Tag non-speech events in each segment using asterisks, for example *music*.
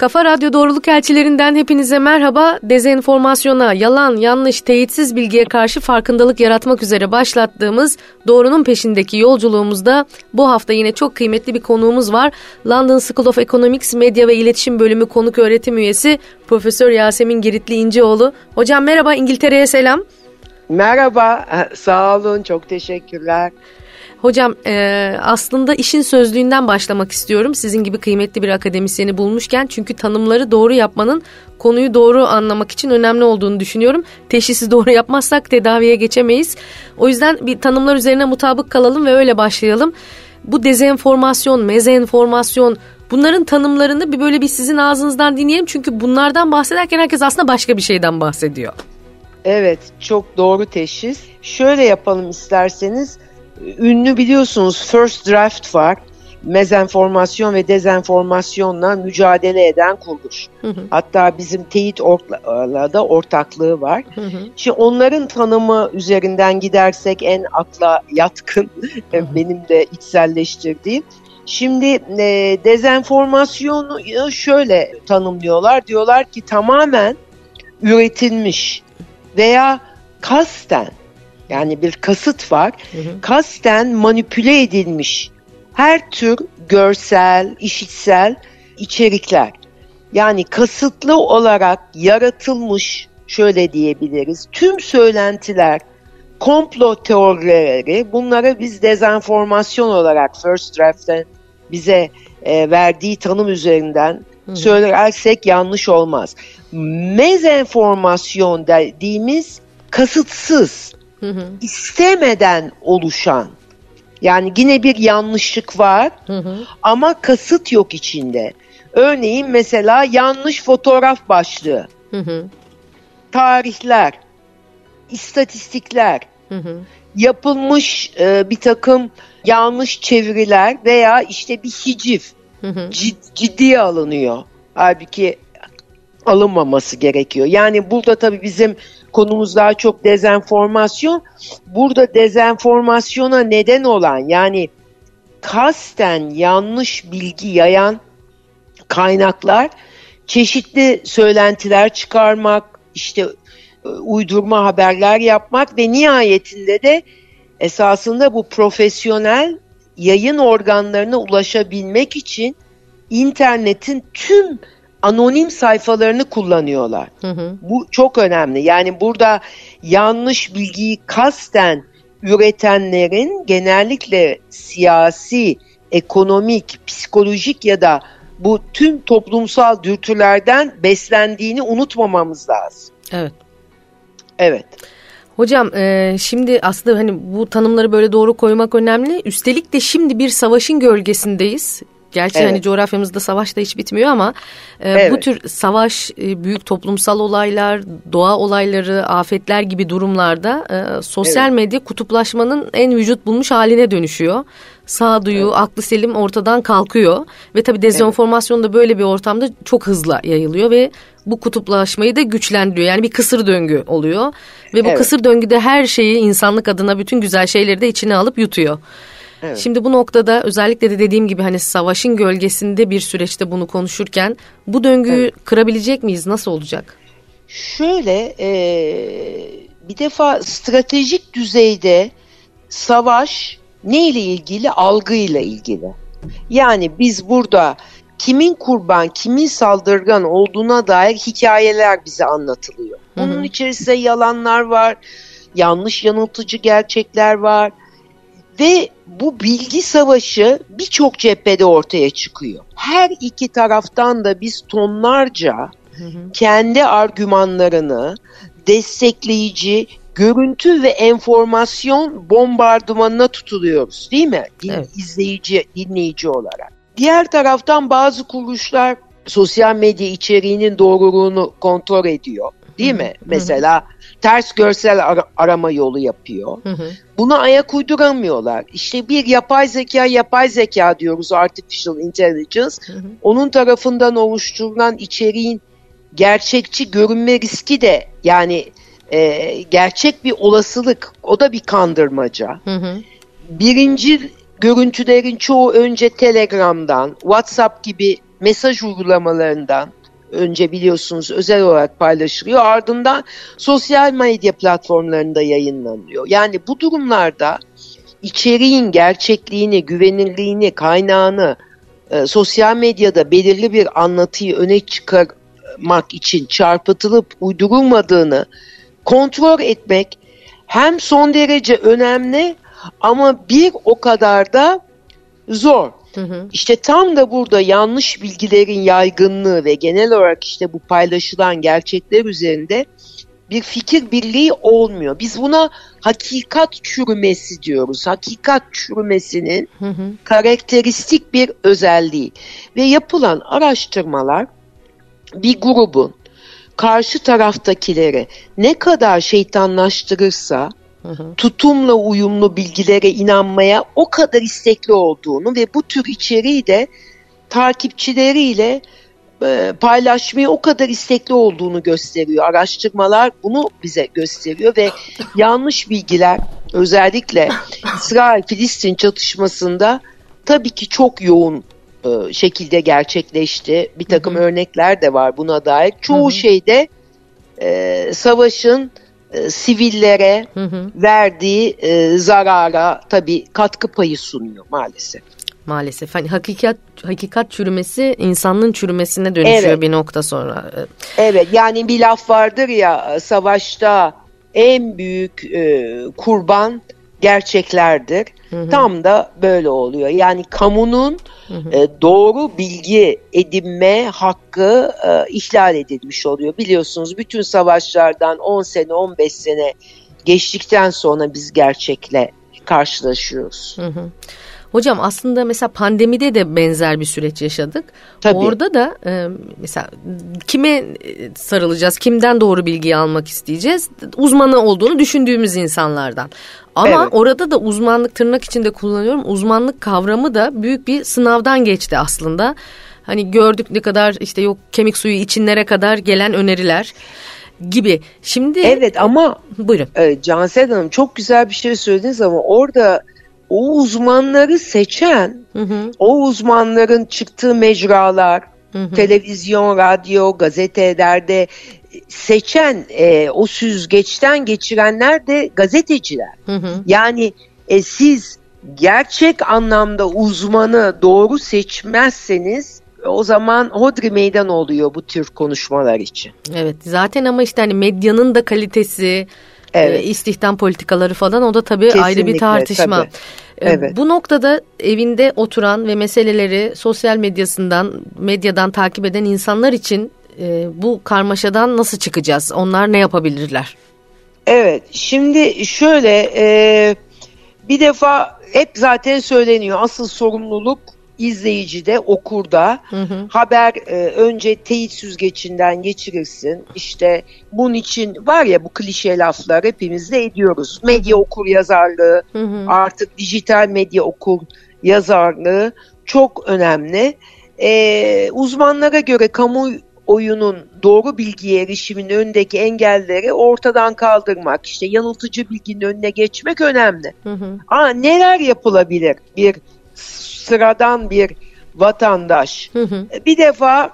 Kafa Radyo Doğruluk Elçilerinden hepinize merhaba. Dezenformasyona, yalan, yanlış, teyitsiz bilgiye karşı farkındalık yaratmak üzere başlattığımız Doğrunun Peşindeki yolculuğumuzda bu hafta yine çok kıymetli bir konuğumuz var. London School of Economics Medya ve İletişim Bölümü konuk öğretim üyesi Profesör Yasemin Giritli İncioğlu. Hocam merhaba, İngiltere'ye selam. Merhaba, *laughs* sağ olun, çok teşekkürler. Hocam e, aslında işin sözlüğünden başlamak istiyorum. Sizin gibi kıymetli bir akademisyeni bulmuşken çünkü tanımları doğru yapmanın konuyu doğru anlamak için önemli olduğunu düşünüyorum. Teşhisi doğru yapmazsak tedaviye geçemeyiz. O yüzden bir tanımlar üzerine mutabık kalalım ve öyle başlayalım. Bu dezenformasyon, mezenformasyon bunların tanımlarını bir böyle bir sizin ağzınızdan dinleyelim. Çünkü bunlardan bahsederken herkes aslında başka bir şeyden bahsediyor. Evet çok doğru teşhis. Şöyle yapalım isterseniz ünlü biliyorsunuz First Draft var. Mezenformasyon ve dezenformasyonla mücadele eden kuruluş. Hı hı. Hatta bizim teyit ortaklığı da ortaklığı var. Hı hı. Şimdi onların tanımı üzerinden gidersek en akla yatkın hı hı. benim de içselleştirdiğim. Şimdi e, dezenformasyonu şöyle tanımlıyorlar. Diyorlar ki tamamen üretilmiş veya kasten yani bir kasıt var. Hı hı. Kasten manipüle edilmiş her tür görsel, işitsel içerikler. Yani kasıtlı olarak yaratılmış şöyle diyebiliriz. Tüm söylentiler, komplo teorileri bunları biz dezenformasyon olarak First Draft'ten bize e, verdiği tanım üzerinden söylersek yanlış olmaz. Mezenformasyon dediğimiz kasıtsız, hı hı. istemeden oluşan yani yine bir yanlışlık var hı hı. ama kasıt yok içinde. Örneğin mesela yanlış fotoğraf başlığı, hı hı. tarihler, istatistikler, hı hı. yapılmış e, bir takım yanlış çeviriler veya işte bir hicif hı hı. Cid, ciddiye alınıyor. Halbuki alınmaması gerekiyor. Yani burada tabii bizim konumuz daha çok dezenformasyon. Burada dezenformasyona neden olan yani kasten yanlış bilgi yayan kaynaklar çeşitli söylentiler çıkarmak, işte e, uydurma haberler yapmak ve nihayetinde de esasında bu profesyonel yayın organlarına ulaşabilmek için internetin tüm anonim sayfalarını kullanıyorlar. Hı hı. Bu çok önemli. Yani burada yanlış bilgiyi kasten üretenlerin genellikle siyasi, ekonomik, psikolojik ya da bu tüm toplumsal dürtülerden beslendiğini unutmamamız lazım. Evet. Evet. Hocam e, şimdi aslında hani bu tanımları böyle doğru koymak önemli. Üstelik de şimdi bir savaşın gölgesindeyiz. Gerçi hani evet. hani coğrafyamızda savaş da hiç bitmiyor ama e, evet. bu tür savaş, e, büyük toplumsal olaylar, doğa olayları, afetler gibi durumlarda e, sosyal evet. medya kutuplaşmanın en vücut bulmuş haline dönüşüyor. Sağduyu, evet. aklı selim ortadan kalkıyor ve tabii dezenformasyon da böyle bir ortamda çok hızlı yayılıyor ve bu kutuplaşmayı da güçlendiriyor. Yani bir kısır döngü oluyor ve bu evet. kısır döngüde her şeyi insanlık adına bütün güzel şeyleri de içine alıp yutuyor. Evet. Şimdi bu noktada özellikle de dediğim gibi hani savaşın gölgesinde bir süreçte bunu konuşurken bu döngüyü evet. kırabilecek miyiz? Nasıl olacak? Şöyle e, bir defa stratejik düzeyde savaş ne ile ilgili? Algıyla ilgili. Yani biz burada kimin kurban, kimin saldırgan olduğuna dair hikayeler bize anlatılıyor. Bunun Hı-hı. içerisinde yalanlar var, yanlış yanıltıcı gerçekler var ve bu bilgi savaşı birçok cephede ortaya çıkıyor. Her iki taraftan da biz tonlarca hı hı. kendi argümanlarını destekleyici görüntü ve enformasyon bombardımanına tutuluyoruz değil mi? Din, evet. İzleyici, dinleyici olarak. Diğer taraftan bazı kuruluşlar sosyal medya içeriğinin doğruluğunu kontrol ediyor. Değil mi? Mesela ters görsel ar- arama yolu yapıyor. Hı hı. Buna ayak uyduramıyorlar. İşte bir yapay zeka, yapay zeka diyoruz artificial intelligence. Hı hı. Onun tarafından oluşturulan içeriğin gerçekçi görünme riski de yani e, gerçek bir olasılık. O da bir kandırmaca. Hı hı. Birinci görüntülerin çoğu önce Telegram'dan, WhatsApp gibi mesaj uygulamalarından önce biliyorsunuz özel olarak paylaşılıyor. Ardından sosyal medya platformlarında yayınlanıyor. Yani bu durumlarda içeriğin gerçekliğini, güvenilirliğini, kaynağını e, sosyal medyada belirli bir anlatıyı öne çıkarmak için çarpıtılıp uydurulmadığını kontrol etmek hem son derece önemli ama bir o kadar da zor. Hı hı. İşte tam da burada yanlış bilgilerin yaygınlığı ve genel olarak işte bu paylaşılan gerçekler üzerinde bir fikir birliği olmuyor. Biz buna hakikat çürümesi diyoruz. Hakikat çürümesinin hı hı. karakteristik bir özelliği. Ve yapılan araştırmalar bir grubun karşı taraftakileri ne kadar şeytanlaştırırsa tutumla uyumlu bilgilere inanmaya o kadar istekli olduğunu ve bu tür içeriği de takipçileriyle e, paylaşmaya o kadar istekli olduğunu gösteriyor. Araştırmalar bunu bize gösteriyor ve *laughs* yanlış bilgiler özellikle İsrail-Filistin çatışmasında tabii ki çok yoğun e, şekilde gerçekleşti. Bir takım hı hı. örnekler de var buna dair. Çoğu hı hı. şeyde e, savaşın e, sivillere hı hı. verdiği e, zarara tabii katkı payı sunuyor maalesef. Maalesef hani hakikat hakikat çürümesi insanlığın çürümesine dönüşüyor evet. bir nokta sonra. Evet yani bir laf vardır ya savaşta en büyük e, kurban gerçeklerdir. Hı hı. Tam da böyle oluyor. Yani kamunun hı hı. E, doğru bilgi edinme hakkı e, ihlal edilmiş oluyor. Biliyorsunuz bütün savaşlardan 10 sene 15 sene geçtikten sonra biz gerçekle karşılaşıyoruz. Hı hı. Hocam aslında mesela pandemide de benzer bir süreç yaşadık. Tabii. Orada da e, mesela kime e, sarılacağız, kimden doğru bilgiyi almak isteyeceğiz? Uzmanı olduğunu düşündüğümüz insanlardan. Ama evet. orada da uzmanlık tırnak içinde kullanıyorum. Uzmanlık kavramı da büyük bir sınavdan geçti aslında. Hani gördük ne kadar işte yok kemik suyu içinlere kadar gelen öneriler gibi. Şimdi Evet ama buyurun. E, Cansel Hanım çok güzel bir şey söylediniz ama orada o uzmanları seçen, hı hı. o uzmanların çıktığı mecralar, hı hı. televizyon, radyo, gazetelerde seçen, e, o süzgeçten geçirenler de gazeteciler. Hı hı. Yani e, siz gerçek anlamda uzmanı doğru seçmezseniz o zaman hodri meydan oluyor bu tür konuşmalar için. Evet zaten ama işte hani medyanın da kalitesi, evet. e, istihdam politikaları falan o da tabii Kesinlikle, ayrı bir tartışma. Tabii. E, evet. Bu noktada evinde oturan ve meseleleri sosyal medyasından, medyadan takip eden insanlar için e, bu karmaşadan nasıl çıkacağız? Onlar ne yapabilirler? Evet, şimdi şöyle e, bir defa hep zaten söyleniyor asıl sorumluluk izleyicide, okurda hı hı. haber e, önce teyit süzgecinden geçirirsin. İşte bunun için var ya bu klişe laflar hepimiz de ediyoruz. Medya okur yazarlığı, hı hı. artık dijital medya okur yazarlığı çok önemli. E, uzmanlara göre kamu oyunun doğru bilgiye erişimin önündeki engelleri ortadan kaldırmak, işte yanıltıcı bilginin önüne geçmek önemli. Hı hı. Aa, neler yapılabilir bir sıradan bir vatandaş. Hı hı. Bir defa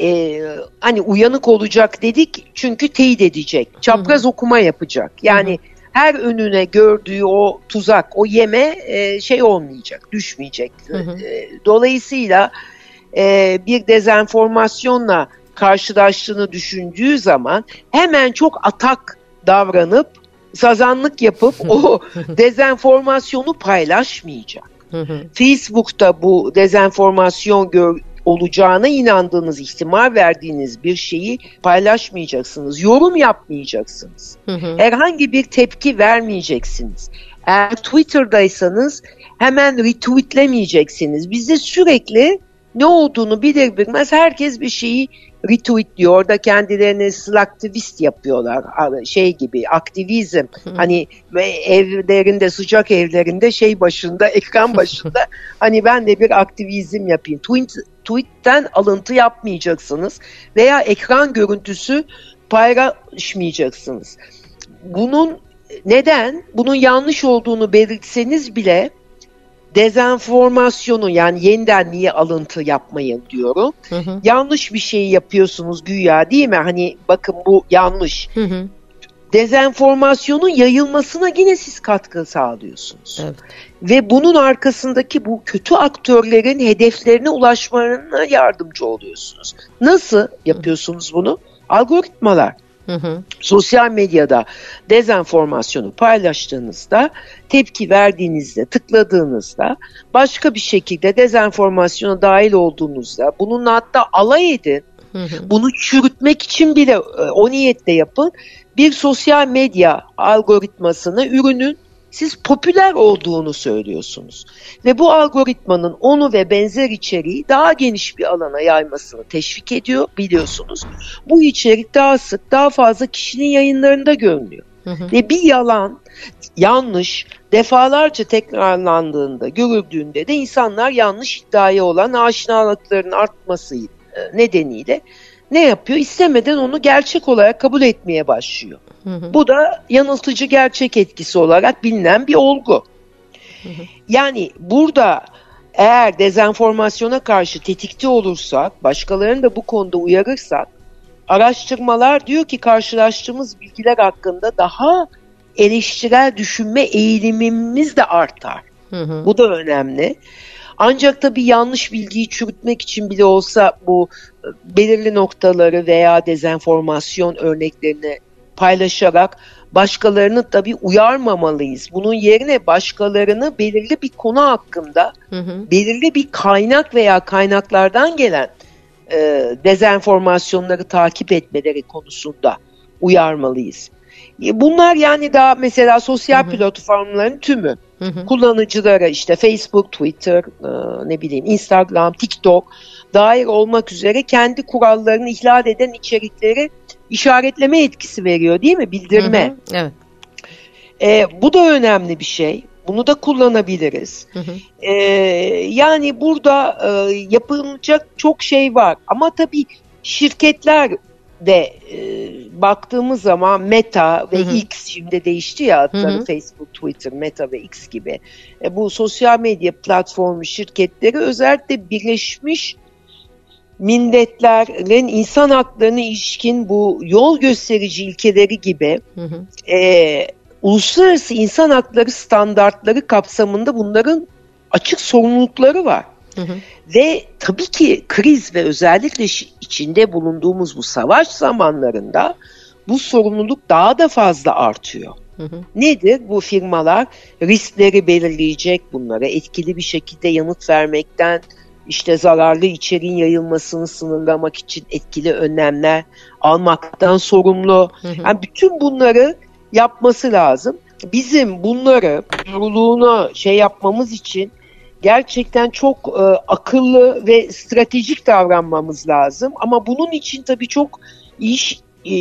e, hani uyanık olacak dedik çünkü teyit edecek. Çapraz hı hı. okuma yapacak. Yani hı hı. her önüne gördüğü o tuzak, o yeme e, şey olmayacak, düşmeyecek. Hı hı. E, dolayısıyla e, bir dezenformasyonla karşılaştığını düşündüğü zaman hemen çok atak davranıp sazanlık yapıp *laughs* o dezenformasyonu paylaşmayacak. Facebook'ta bu dezenformasyon gör, olacağına inandığınız, ihtimal verdiğiniz bir şeyi paylaşmayacaksınız. Yorum yapmayacaksınız. Herhangi bir tepki vermeyeceksiniz. Eğer Twitter'daysanız hemen retweetlemeyeceksiniz. Bizde sürekli ne olduğunu bilir bilmez herkes bir şeyi retweetliyor. Orada kendilerini slaktivist yapıyorlar. Şey gibi aktivizm. Hani evlerinde sıcak evlerinde şey başında *laughs* ekran başında hani ben de bir aktivizm yapayım. Tweet, tweetten alıntı yapmayacaksınız veya ekran görüntüsü paylaşmayacaksınız. Bunun neden? Bunun yanlış olduğunu belirtseniz bile dezenformasyonu yani yeniden niye alıntı yapmayın diyorum. Hı hı. Yanlış bir şey yapıyorsunuz güya değil mi? Hani bakın bu yanlış. Hı hı. Dezenformasyonun yayılmasına yine siz katkı sağlıyorsunuz. Evet. Ve bunun arkasındaki bu kötü aktörlerin hedeflerine ulaşmalarına yardımcı oluyorsunuz. Nasıl yapıyorsunuz bunu? Algoritmalar. Hı hı. Sosyal medyada dezenformasyonu paylaştığınızda, tepki verdiğinizde, tıkladığınızda, başka bir şekilde dezenformasyona dahil olduğunuzda, bununla hatta alay edin, hı hı. bunu çürütmek için bile e, o niyetle yapın, bir sosyal medya algoritmasını, ürünün siz popüler olduğunu söylüyorsunuz. Ve bu algoritmanın onu ve benzer içeriği daha geniş bir alana yaymasını teşvik ediyor biliyorsunuz. Bu içerik daha sık, daha fazla kişinin yayınlarında görünüyor. Hı hı. Ve bir yalan, yanlış defalarca tekrarlandığında, görüldüğünde de insanlar yanlış iddiaya olan aşinalıkların artması e, nedeniyle ne yapıyor? İstemeden onu gerçek olarak kabul etmeye başlıyor. Hı hı. Bu da yanıltıcı gerçek etkisi olarak bilinen bir olgu. Hı hı. Yani burada eğer dezenformasyona karşı tetikte olursak, başkalarını da bu konuda uyarırsak, araştırmalar diyor ki karşılaştığımız bilgiler hakkında daha eleştirel düşünme eğilimimiz de artar. Hı hı. Bu da önemli. Ancak tabii yanlış bilgiyi çürütmek için bile olsa bu e, belirli noktaları veya dezenformasyon örneklerini paylaşarak başkalarını tabii uyarmamalıyız. Bunun yerine başkalarını belirli bir konu hakkında hı hı. belirli bir kaynak veya kaynaklardan gelen e, dezenformasyonları takip etmeleri konusunda uyarmalıyız. E, bunlar yani daha mesela sosyal hı hı. platformların tümü. Hı hı. Kullanıcılara işte Facebook, Twitter, e, ne bileyim Instagram, TikTok dair olmak üzere kendi kurallarını ihlal eden içerikleri işaretleme etkisi veriyor değil mi? Bildirme. Hı hı. Evet. E, bu da önemli bir şey. Bunu da kullanabiliriz. Hı hı. E, yani burada e, yapılacak çok şey var. Ama tabii şirketler de e, baktığımız zaman Meta ve hı hı. X şimdi değişti ya adları hı hı. Facebook, Twitter, Meta ve X gibi. E, bu sosyal medya platformu şirketleri özellikle Birleşmiş milletlerin insan haklarına ilişkin bu yol gösterici ilkeleri gibi hı hı. E, uluslararası insan hakları standartları kapsamında bunların açık sorumlulukları var. Hı hı. Ve tabii ki kriz ve özellikle içinde bulunduğumuz bu savaş zamanlarında bu sorumluluk daha da fazla artıyor. Hı hı. Nedir? Bu firmalar riskleri belirleyecek, bunlara etkili bir şekilde yanıt vermekten, işte zararlı içeriğin yayılmasını sınırlamak için etkili önlemler almaktan sorumlu. Hı hı. Yani bütün bunları yapması lazım. Bizim bunları yoruluğunu şey yapmamız için gerçekten çok e, akıllı ve stratejik davranmamız lazım. Ama bunun için tabii çok iş e,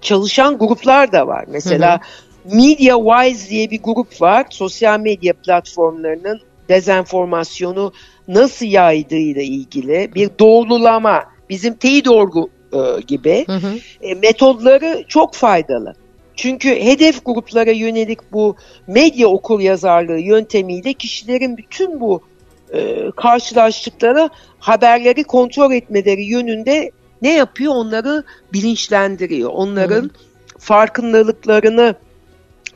çalışan gruplar da var. Mesela hı hı. MediaWise diye bir grup var. Sosyal medya platformlarının dezenformasyonu nasıl yaydığıyla ilgili bir doğrulama, bizim teyit orgu e, gibi hı hı. E, metodları çok faydalı. Çünkü hedef gruplara yönelik bu medya okur yazarlığı yöntemiyle kişilerin bütün bu e, karşılaştıkları haberleri kontrol etmeleri yönünde ne yapıyor? Onları bilinçlendiriyor. Onların hı. farkındalıklarını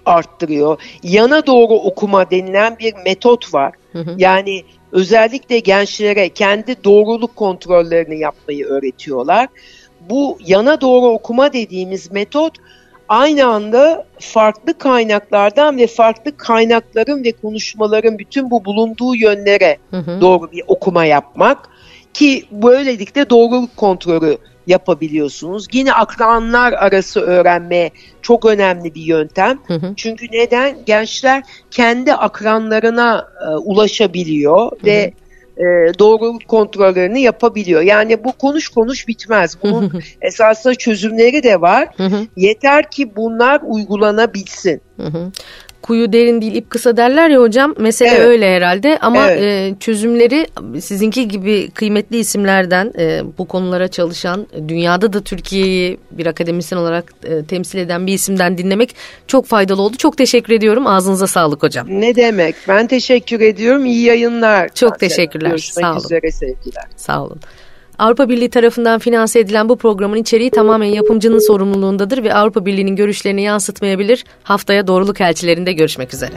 arttırıyor. Yana doğru okuma denilen bir metot var. Hı hı. Yani özellikle gençlere kendi doğruluk kontrollerini yapmayı öğretiyorlar. Bu yana doğru okuma dediğimiz metot aynı anda farklı kaynaklardan ve farklı kaynakların ve konuşmaların bütün bu bulunduğu yönlere hı hı. doğru bir okuma yapmak ki böylelikle doğruluk kontrolü yapabiliyorsunuz. Yine akranlar arası öğrenme çok önemli bir yöntem. Hı hı. Çünkü neden? Gençler kendi akranlarına e, ulaşabiliyor hı hı. ve e, doğruluk kontrollerini yapabiliyor. Yani bu konuş konuş bitmez. Bunun esasında çözümleri de var. Yeter ki bunlar uygulanabilsin. Kuyu derin değil ip kısa derler ya hocam. Mesele evet. öyle herhalde ama evet. e, çözümleri sizinki gibi kıymetli isimlerden e, bu konulara çalışan dünyada da Türkiye'yi bir akademisyen olarak e, temsil eden bir isimden dinlemek çok faydalı oldu. Çok teşekkür ediyorum. Ağzınıza sağlık hocam. Ne demek? Ben teşekkür ediyorum. İyi yayınlar. Çok teşekkürler. Görüşmek Sağ olun. üzere sevgiler. Sağ olun. Avrupa Birliği tarafından finanse edilen bu programın içeriği tamamen yapımcının sorumluluğundadır ve Avrupa Birliği'nin görüşlerini yansıtmayabilir. Haftaya doğruluk elçilerinde görüşmek üzere.